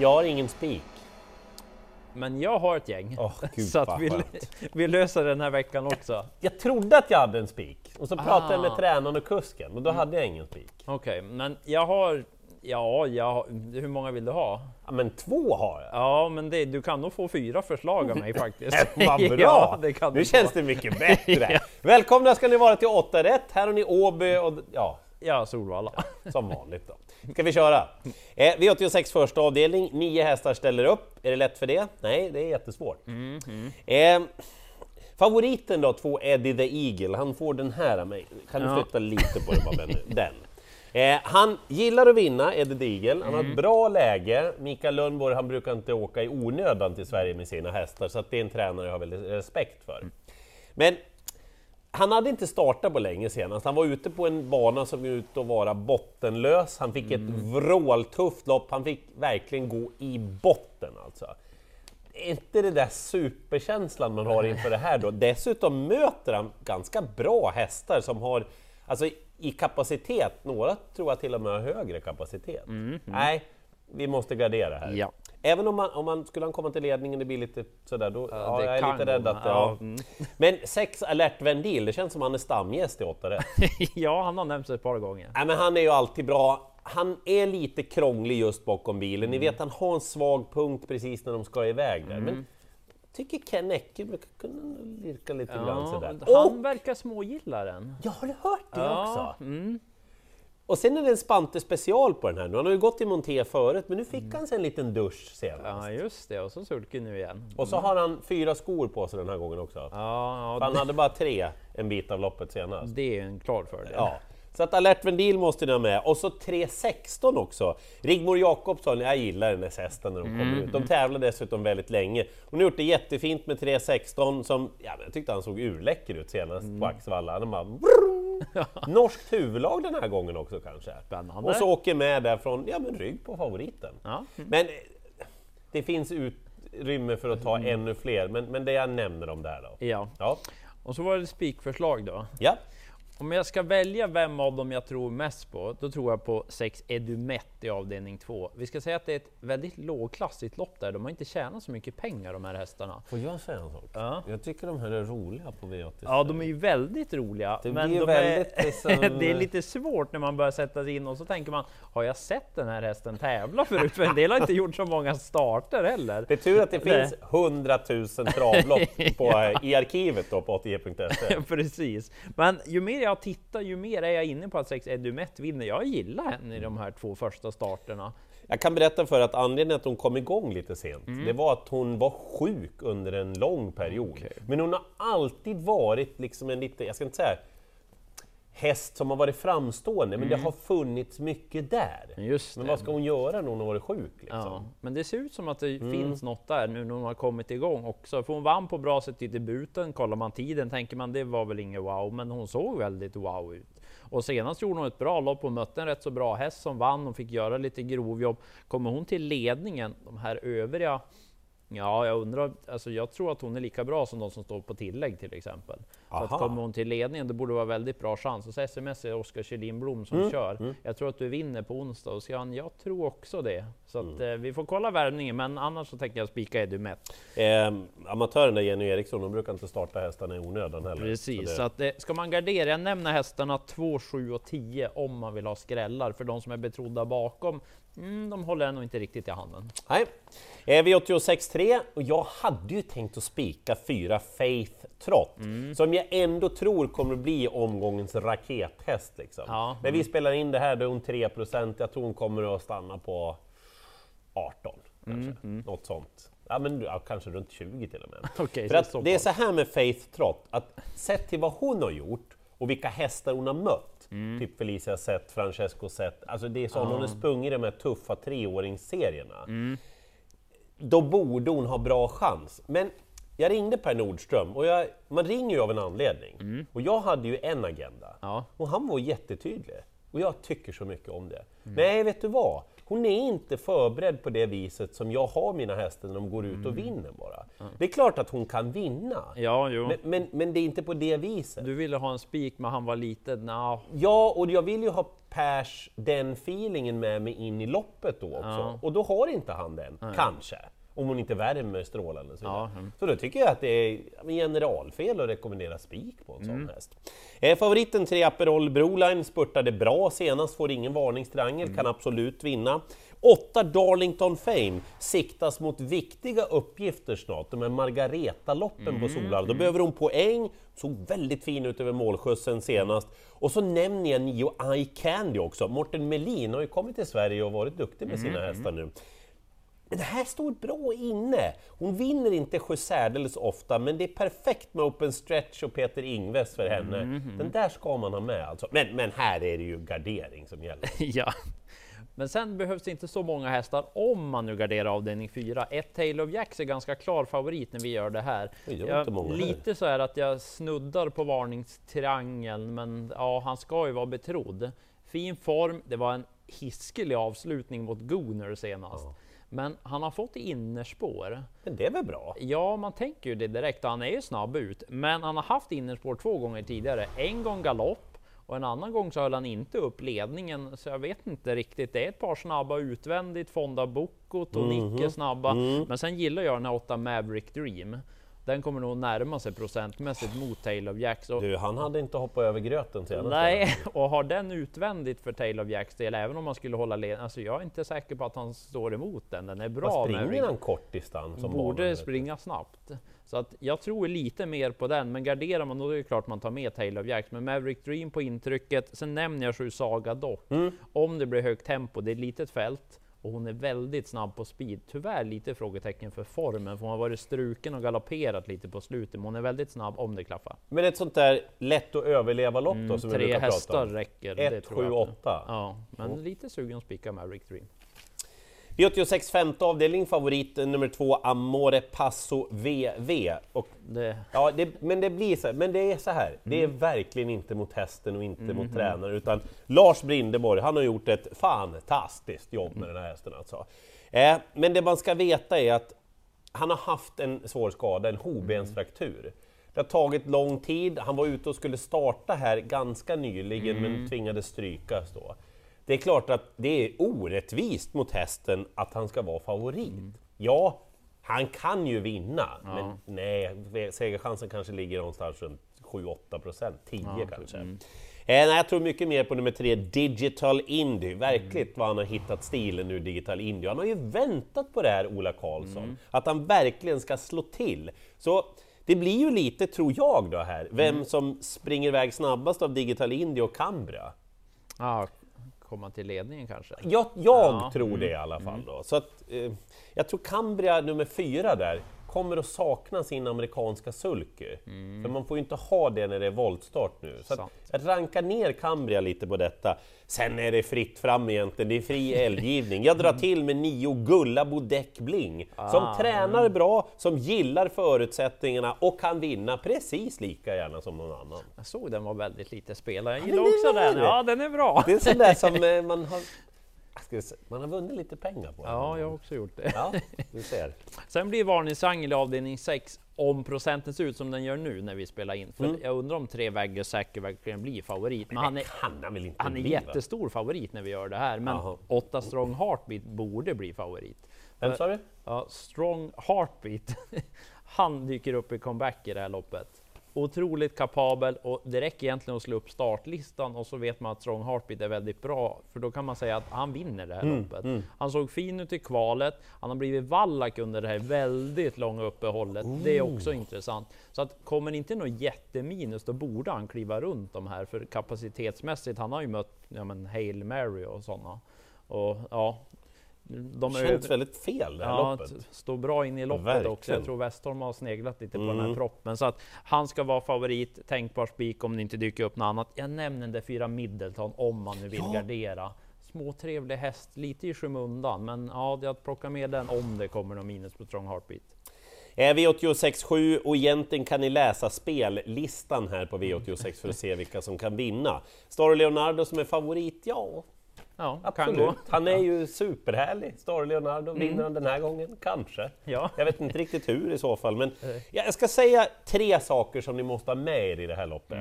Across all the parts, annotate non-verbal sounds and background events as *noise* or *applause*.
Jag har ingen spik. Men jag har ett gäng. Åh, gud, *laughs* så att vi, vi löser den här veckan också. Jag trodde att jag hade en spik och så pratade jag med Ah. tränaren och kusken och då hade jag ingen spik. Okej, men jag har... Ja, jag, hur många vill du ha? Ja, men två har jag. Ja, men det, du kan nog få fyra förslag av mig *laughs* faktiskt. Vad *laughs* bra! ja, det kan nu känns få. det mycket bättre. Välkomna ska ni vara till 8 rätt. Här har ni Åby och ja, Ja, Solvalla. *laughs* som vanligt då. Ska vi köra? Eh, V86 första avdelning, nio hästar ställer upp. Är det lätt för det? Nej, det är jättesvårt. Eh, favoriten då, två Eddie the Eagle, han får den här av mig. Kan du Ja. flytta lite på det bara Benny? *laughs* Den. Eh, han gillar att vinna, Eddie the Eagle. Han har ett bra läge. Mikael Lundborg, han brukar inte åka i onödan till Sverige med sina hästar, så att det är en tränare jag har väldigt respekt för. Men han hade inte startat på länge senast. Han var ute på en bana som gick ut att vara bottenlös. Han fick ett vråltufft lopp. Han fick verkligen gå i botten alltså. Är inte det där superkänslan man har inför det här då? Dessutom möter han ganska bra hästar som har, alltså i kapacitet, några tror jag till och med har högre kapacitet. Nej, vi måste gardera här. Ja. Även om man, om man skulle han komma till ledningen, det blir lite sådär, då, ja, det jag är lite rädd att... Ja, Ja. mm. Men sex alert Vendil, det känns som han är stamgäst i 8 rätt. *laughs* ja, han har nämnts ett par gånger. Nej, men han är ju alltid bra. Han är lite krånglig just bakom bilen. Ni vet, han har en svag punkt precis när de ska iväg där. Men tycker Ken Ecke brukar kunna lirka lite grann Ja, sådär. han Och, verkar smågilla den. jag har hört det Ja, också! mm. Och sen är det en Spante special på den här nu. Han har ju gått i monté förut, men nu fick han sig en liten dusch senast. ja, just det. Och så sulken nu igen. Och så har han fyra skor på sig den här gången också. Ja, ja han hade bara tre en bit av loppet senast. det är en klar fördel. Ja. Så att Alert Vendil måste ni ha med. Och så 3.16 också. Rigmor Jakobsson, jag gillar den här hästen när de kommer ut. De tävlar dessutom väldigt länge. Hon har gjort det jättefint med 3.16 som, ja jag tyckte han såg urläcker ut senast på Axevalla. Han bara. *laughs* Norskt huvudlag den här gången också kanske. Spännande. Och så åker med där från, ja men rygg på favoriten. Ja. Men eh, det finns utrymme för att ta ännu fler, men, men det jag nämner om där då. ja. Ja. Och så var det spikförslag då. ja. Om jag ska välja vem av dem jag tror mest på, då tror jag på 6 Edumet i avdelning 2. Vi ska säga att det är ett väldigt lågklassigt lopp där. De har inte tjänat så mycket pengar de här hästarna. Får jag säga en sak? Ja. Jag tycker de här är roliga på V86. Ja, de är ju väldigt roliga. Det men de väldigt är, liksom- *laughs* det är lite svårt när man börjar sätta sig in och så tänker man, har jag sett den här hästen tävla förut? För en del har inte gjort så många starter heller. Det är tur att det finns 100 000 travlopp på, i arkivet då på 8j.se. *laughs* Precis. Men ju mer jag tittar, ju mer är jag inne på att 6 Edumet vinner. Jag gillar henne i de här två första starterna. Jag kan berätta för att anledningen att hon kom igång lite sent, Mm. det var att hon var sjuk under en lång period. Men hon har alltid varit liksom en lite, jag ska inte säga häst som har varit framstående, men det har funnits mycket där. Mm. Just Men vad ska hon göra när hon har varit sjuk? Liksom? Ja, men det ser ut som att det Mm. finns något där nu när hon har kommit igång också. För hon vann på bra sätt i debuten. Kollar man tiden tänker man det var väl inget wow, men hon såg väldigt wow ut. Och senast gjorde hon ett bra lopp och mötte en rätt så bra häst som vann och fick göra lite grovjobb. Kommer hon till ledningen, de här övriga Ja, jag undrar. Alltså, jag tror att hon är lika bra som de som står på tillägg till exempel. Så att Aha. kommer hon till ledningen, det borde vara väldigt bra chans. Och så sms är Oskar Kjellin Blom som Mm, kör. Jag tror att du vinner på onsdag och Jan, jag tror också det. Så att, Mm. eh, vi får kolla värvningen, men annars så tänker jag spika Edumet. Eh, amatören där Jenny Eriksson, hon brukar inte starta hästarna i onödan heller. Precis, Så så, det, att, eh, ska man gardera, jag nämner hästarna 2, 7 och 10 om man vill ha skrällar. För de som är betrodda bakom, mm, de håller jag nog inte riktigt i handen. nej. Eh, V86.3, och jag hade ju tänkt att spika fyra Faith Trot, Mm. som jag ändå tror kommer att bli omgångens rakethäst. Liksom. Ja, När vi spelar in det här, då är hon 3% jag tror hon kommer att stanna på 18, kanske. Mm, Något sånt. Ja, men ja, kanske runt 20 till och med. *laughs* Okej, För så att det är så här med Faith Trot, att sett till vad hon har gjort och vilka hästar hon har mött, Mm. typ Felicia Zet, Francesco Zet, alltså det är så hon har sprungit i de här tuffa treåringsserierna. Mm. Då borde hon ha bra chans. Men jag ringde Per Nordström, och jag, man ringer ju av en anledning. Och jag hade ju en agenda. Ja. Och han var jättetydlig. Och jag tycker så mycket om det. Nej, vet du vad? Hon är inte förberedd på det viset som jag har mina hästar när de går ut och vinner bara. Det är klart att hon kan vinna, Ja, men, men, men det är inte på det viset. Du ville ha en spik, men han var liten. Nå, Ja, och jag vill ju ha Pers den feelingen med mig in i loppet då också. Ja. Och då har inte han den, kanske. Om hon inte värmer strålande och så. Ja, mm. Så då tycker jag att det är generalfel att rekommendera spik på en Mm. sån häst. Eh, favoriten 3 Aperol Broline spurtade bra senast, får ingen varningstriangel, Mm. kan absolut vinna. 8 Darlington Fame siktas mot viktiga uppgifter snart, de här Margareta-loppen Mm. på Solar. Då behöver hon poäng, såg väldigt fin ut över målskjutsen senast. Och så nämner jag nio I Candy också. Morten Melin har ju kommit till Sverige och varit duktig med sina hästar nu. Men det här står bra inne. Hon vinner inte särdeles ofta, men det är perfekt med Open Stretch och Peter Ingves för henne. Den där ska man ha med alltså. Men, men här är det ju gardering som gäller. *laughs* ja. Men sen behövs det inte så många hästar om man nu garderar avdelning 4. Ett Tail of Jacks är ganska klar favorit när vi gör det här. Jag- lite så är att jag snuddar på varningstriangeln, men ja, han ska ju vara betrodd. Fin form. Det var en hiskelig avslutning mot Gooner senast. Men han har fått innerspår. Men det är väl bra? Ja, man tänker ju det direkt. Han är ju snabb ut, men han har haft innerspår två gånger tidigare. En gång galopp och en annan gång så höll han inte upp ledningen, så jag vet inte riktigt. Det är ett par snabba utvändigt, Fonda Bocco, Tonique är snabba, men sen gillar jag den här 8 Maverick Dream. Den kommer nog närma sig procentmässigt mot Tail of Jacks. Och Du, han hade inte hoppat över gröten senast. Nej, *laughs* och har den utvändigt för Tail of Jacks del, även om man skulle hålla ledningen. Alltså jag är inte säker på att han står emot den. Den är bra. Vad springer han kort distans? borde banan, springa snabbt. Så att jag tror lite mer på den, men garderar man då är det klart man tar med Tail of Jacks. Men Maverick Dream på intrycket, sen nämner jag Sju Saga dock. Mm. Om det blir högt tempo, det är ett litet fält och hon är väldigt snabb på speed. Tyvärr lite frågetecken för formen, för hon har varit struken och galopperat lite på slutet. Men hon är väldigt snabb om det klaffar. Men ett sånt där lätt att överleva-lopp då som vi Mm, Tre brukar prata hästar om. räcker. Ett, det tror sju, jag. åtta. Ja, men lite sugen att spika Maverick Dream. V86 femte avdelning, favorit nummer två Amore Passo VV. Och Det, Ja, det, men det blir så här, men det är så här. Det är Mm. verkligen inte mot hästen och inte mot tränaren, utan Lars Brindeborg, han har gjort ett fantastiskt jobb med den här hästen alltså. Eh, men det man ska veta är att han har haft en svår skada, en hovbensfraktur. Det har tagit lång tid, han var ute och skulle starta här ganska nyligen men tvingades strykas då. Det är klart att det är orättvist mot hästen att han ska vara favorit. Ja, han kan ju vinna, men nej, segerchansen kanske ligger någonstans runt 7-8 procent, 10 kanske. Eh, nej, jag tror mycket mer på nummer tre, Digital Indy. Verkligt vad han har hittat stilen nu, Digital Indy. Han har ju väntat på det här, Ola Karlsson, att han verkligen ska slå till. Så det blir ju lite, tror jag då här, vem som springer iväg snabbast av Digital Indy och Cambria. ja, komma till ledningen kanske. Jag, jag tror det i alla fall. Då. Så att, eh, jag tror Cambria nummer fyra där kommer att sakna sin amerikanska sulky. För man får ju inte ha det när det är voltstart nu. Så att Sant. jag rankar ner Cambria lite på detta. Sen är det fritt fram egentligen, det är fri eldgivning. Jag drar till med nio Gullabo Däck Bling, som Ah, tränar bra, som gillar förutsättningarna och kan vinna precis lika gärna som någon annan. Jag såg den var väldigt lite spelad. Jag gillar det också den. Ja, den är bra. Det är sån där som *laughs* eh, man har... Man har vunnit lite pengar på. Ja, jag har också gjort det. Ja, du ser. *laughs* Sen blir varningsangel i avdelning 6 om procenten ser ut som den gör nu när vi spelar in. För Mm. jag undrar om tre vägger säker verkligen blir favorit. Men han är, han han är bli, va? jättestor favorit när vi gör det här. Men Jaha. 8 strong heartbeat borde bli favorit. Vem sa du? Ja, strong heartbeat. *laughs* Han dyker upp i comeback i det här loppet. Otroligt kapabel och det räcker egentligen att slå upp startlistan och så vet man att Strong Heartbeat är väldigt bra. För då kan man säga att han vinner det här Mm, loppet. Han såg fin ut i kvalet. Han har blivit vallack under det här väldigt långa uppehållet. Det är också intressant. Så att kommer inte något jätteminus, då borde han kliva runt de här. För kapacitetsmässigt, han har ju mött ja, men Hail Mary och sådana. Och ja, de Det känns väldigt fel det här Ja, loppet. står bra in i loppet Verkligen. också. Jag tror Westholm har sneglat lite på den här Mm. proppen. Så att han ska vara favorit, tänkbar spik om det inte dyker upp något annat. Jag nämner där fyra Middleton om man nu vill Ja. gardera. Småtrevlig häst, lite i skymundan, men ja, det är att plocka med den om det kommer någon minus på Strong Heartbeat. Eh, V86.7 och egentligen kan ni läsa spellistan här på V86 för att se vilka som kan vinna. Star Leonardo som är favorit, ja Ja, absolut. Han är ju superhärlig, Star Leonardo. Vinner han den här gången? Kanske. Ja. Jag vet inte riktigt hur i så fall, men ja, jag ska säga tre saker som ni måste ha med er i det här loppet.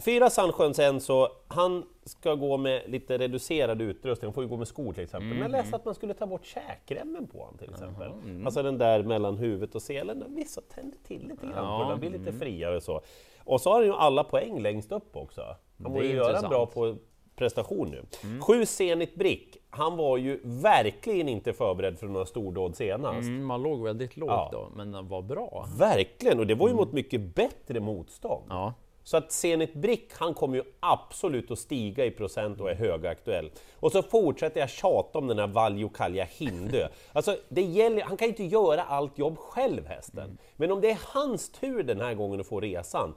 Fyra Sandsjöns Enzo, han ska gå med lite reducerad utrustning, han får ju gå med skor till exempel. Men jag läste att man skulle ta bort käkremmen på honom till exempel. Alltså den där mellan huvudet och selen, vissa tänder till lite grann Ja, på den, blir lite friare så. Och så har han ju alla poäng längst upp också. Han borde ju göra bra på prestation nu. Sju Zenit Brick, han var ju verkligen inte förberedd för några stordåd senast. Mm, man låg väldigt lågt Ja. då, men den var bra. Verkligen, och det var ju mot mycket bättre motstånd. Ja. Så att Zenit Brick, han kommer ju absolut att stiga i procent och är högaktuell. Och så fortsätter jag tjata om den här Valjokalja Hindö. *laughs* Alltså, det gäller, han kan ju inte göra allt jobb själv, hästen. Men om det är hans tur den här gången att få resan,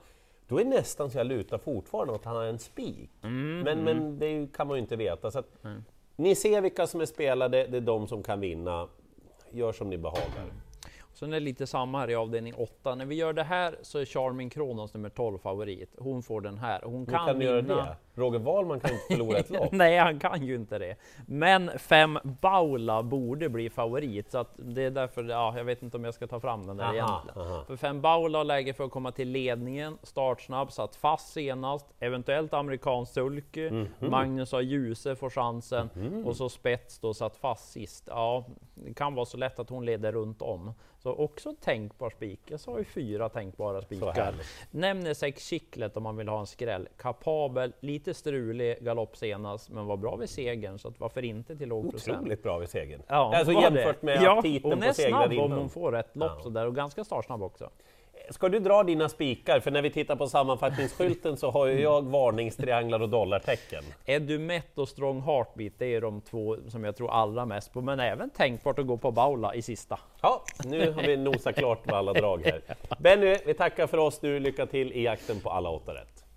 då är nästan så jag lutar fortfarande åt att han har en spik. Men, men det kan man ju inte veta. Så att, Ni ser vilka som är spelade, det är de som kan vinna. Gör som ni behagar. Sen är det lite samma här i avdelning 8. När vi gör det här så är Charming Kronos nummer 12 favorit. Hon får den här. Hon kan, kan ni göra vinna. det? Roger Wahlman kan inte förlora ett lopp. *laughs* Nej, han kan ju inte det. Men fem Baula borde bli favorit, så att det är därför, ja, jag vet inte om jag ska ta fram den där Aha, egentligen. aha. För fem Baula har läge för att komma till ledningen, startsnabb, satt fast senast, eventuellt amerikansk sulky, Mhm. Magnus har Ljuse får chansen och så spets då satt fast sist. Ja, det kan vara så lätt att hon leder runt om. Så också tänkbar spik. Jag sa ju fyra tänkbara spikar. Nämner sex Chicklet om man vill ha en skräll. Kapabel, lite strulig galopp senast, men var bra vid segern, så att varför inte till låg procent? Otroligt bra vid segern. Ja, alltså jämfört det. med ja, aptiten hon på är snabb om hon får rätt lopp Ja. sådär och ganska startsnabb också. Ska du dra dina spikar? För när vi tittar på sammanfattningsskylten så har ju jag varningstrianglar och dollartecken. Edumet och Strong Heartbeat, det är de två som jag tror allra mest på, men även tänkbart att gå på Baula i sista. Ja, nu har vi nosat klart med alla drag här. *laughs* Benny, vi tackar för oss nu. Lycka till i jakten på alla åtta rätt.